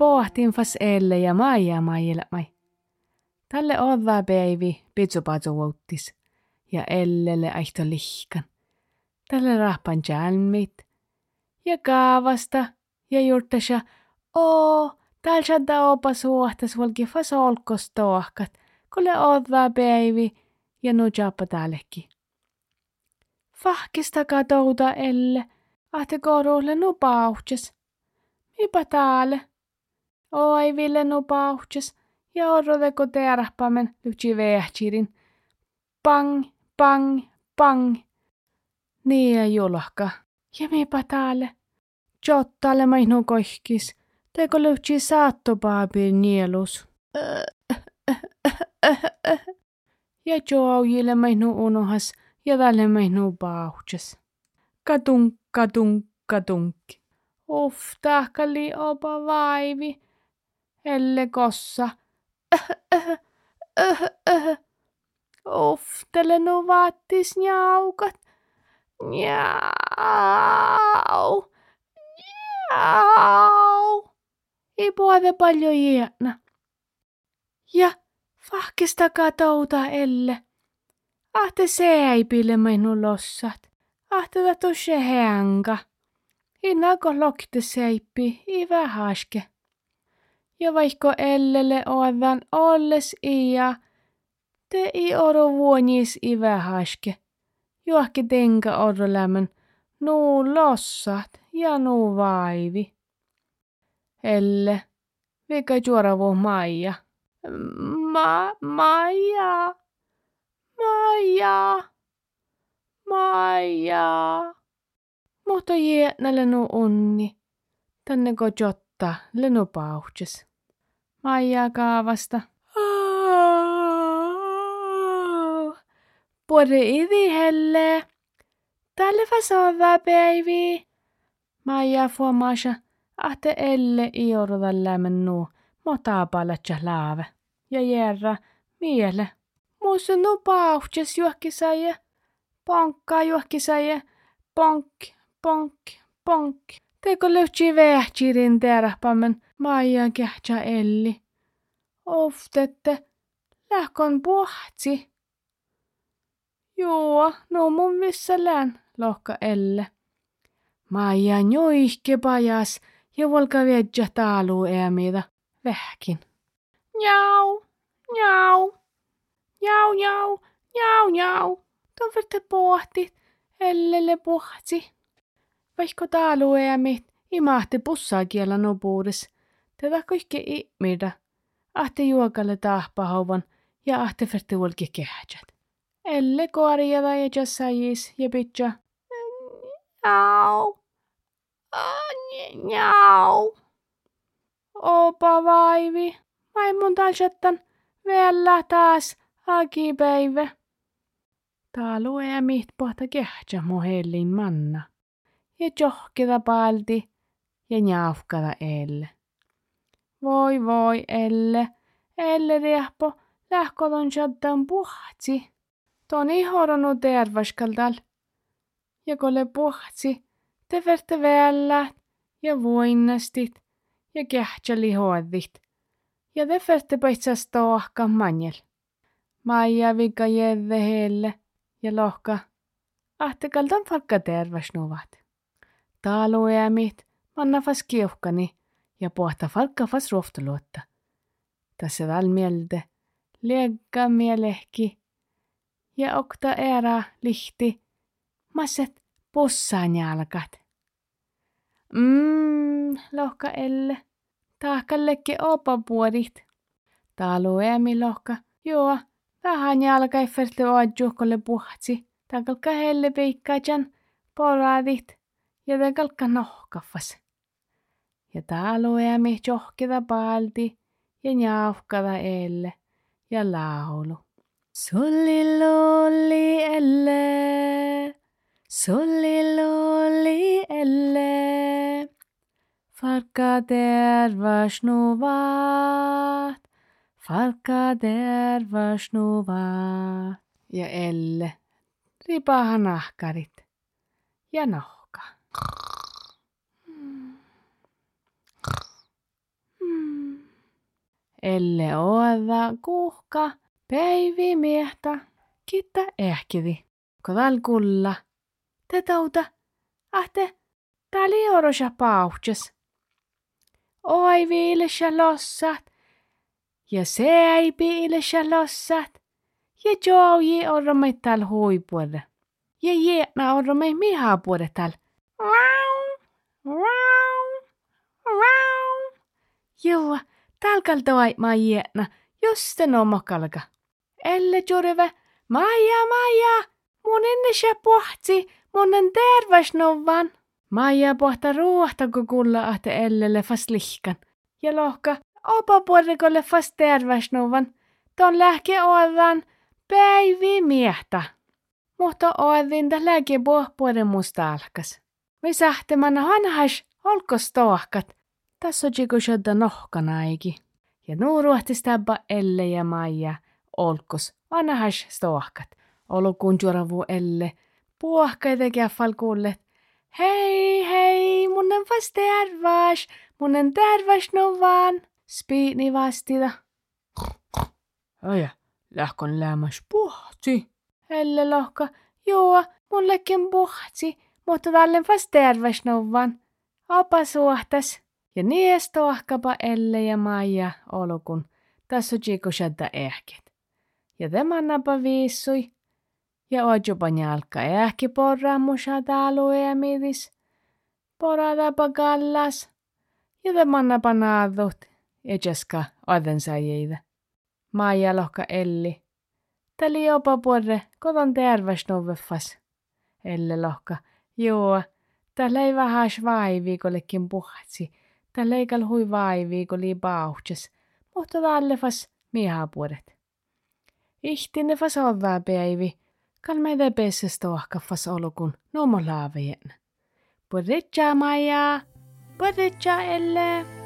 Pohtin fas elle ja maija mailmai. Tälle odda päivi pitsupatsu vuottis ja ellelle aihto lihkan. Tälle rahpan jalmit ja kaavasta ja juurtasja oo täällä shadda opa suhtas volki fas olkos tohkat, kulle odda päivi ja nu jappa täällekin. Fahkista katouta elle, ahte nu pauhtes. Mipa täällä? Oi ville nu pauhtes ja orrodeko teärahpamen lyhtsi vähtsirin. Pang, pang, pang. Niin ja julahka. Ja mipa täällä? Jottalle mainu kohkis. Teko lyhtsi saattopaapir nielus. Ja joujille mainu unohas ja tälle mainu pauhtes. Katunk, katunk, katunk. Uff, tahkali opa vaivi. Elle kossa. Uff, tälle nu vaattis njaukat. Njau. Ei puhuta paljon jietna. Ja fahkista katouta elle. Ahte seipille menu lossat. Ahte tätä se hänga. Innako lokte seippi, i vähäske. Ja vaikka ellelle oivan olles ia, te i oro vuonis i vähäske. Juohke tenka oro lämmön, nuu lossat ja nuu vaivi. Elle, vika juoravu Maija. Ma, Maija, Maija, Maija. Mutta jietnälle nu onni. Tänne ko jotta lenu pauhtes. Maija kaavasta. Puoli idi helle. Tälle fasova päivi. Maija fuomaasha. Ahte elle iorda lämmen nu. Mota palatja laave. Ja järra miele. Muussa nu pauhtes juokkisaje. Ponkka juokkisaje. Ponk, ponk, ponk. Teko löytsi vähtsirin teräpämän Maija kähtsä elli. Oftette, lähkon puhtsi. Joo, no mun missä län, lohka elle. Maija njoihke pajas ja volka vedja taalu äämida vähkin. Njau, njau, njau, njau, njau, njau. Toverte pohtit, ellelle puhtsi. Vaikka taalu äämit, imahti pussaa kiellä nopuudessa. Tätä kaikki ihmida. Ahte juokalle taahpahauvan ja ahte ferte volki kehtsät. Elle koariada ja jassajis ja pitja. Au. Njau. Opa vaivi. Maimun talsattan. Vielä taas agipäivä. Tää lue miht pohta kehtsä mohellin manna. Ja johkida palti ja njauhkada elle. Voi voi elle. Elle riehpo lähkodon shaddan puhtsi. Ton ihoronu tervaskaldal. Ja kolle puhtsi, te verte vällä ja voinnastit ja kehtsä lihoadit. Ja te verte paitsas tohka manjel. Maija vika jedde helle ja lohka. Ahtekaldan falkka tervasnuvat. Taaluämit manna fas kiuhkani ja pohta falkka fas rohtaluotta. Tässä väl mielde, liekka mielehki ja okta era lihti, masset pussaan jalkat. Mmm, lohka elle, tahkallekki opa puodit. Taaluämi lohka, joo, vähän jalkaifertle oadjuhkolle puhtsi, takalka helle peikkajan, poraadit ja takalka nohkaffas. Ja taaluämi johkida palti ja njauhkada elle ja laulu. Sulli lolli elle, sulli lolli elle. Farka terveysnuvat, farka terveysnuvat. Ja Elle, ripaha nahkarit ja nohka. Elle oada kuhka, päivi miehtä, kitta ehkidi. Kodal kulla, te tauta, ahte, tali orosa pauhtes. Oi viilessä lossat, ja se ei piilessä lossat, ja jouji oromai tal huipuolelle. Ja jäänä oromai miha tal. Wow, wow, wow. Joo, talkal toai ma jäänä, just no mokalka. Elle jurve, Maija, Maija, mun enne se pohti, mun en terveysnovan. Maija pohta ruohta, kun kulla ahte ellelle fast lihkan. Ja lohka, opa puolikolle fast terveysnovan. Ton lähke oadan päivi miehtä. Mutta oadin tä läke pohpuoden musta alkas. Me sähtemänä hanhas, olkos tohkat. Tässä on jiku shadda nohkanaiki. Ja nuuruhti stäbba elle ja Maija, olkos, vanhas stohkat. Olukun juoravu elle, puohkaita käffal kuullet. Hei, hei, mun en fast tervas, mun en tervas no vaan. Spiini vastida. Aja, lähkon lämmäs puhti. Elle lohka, joo, mullekin puhti, mutta tallen fast tervas no vaan. Opa suhtas. Ja nies tohkapa Elle ja Maija olukun. Tässä on shadda ehket. Ja tämä napa viissui. Ja ojopa jalka ehki porra musa taluja midis. Poradapa kallas. Ja tämä napa naadut. Ja jaska oden sajeida. Maija lohka Elli. Täli jopa porre koton terveysnoveffas. Elle lohka. Joo, tällä ei vähäs vaivi, kollekin puhatsi. Tällä ei kun lii pauhtes. Mutta tälle fas mihapuodet. Ihtine fas ovää päivi. Kalmeide pesses tohka fas olukun nomo laavien. Podetja Maija. Podetja Elle.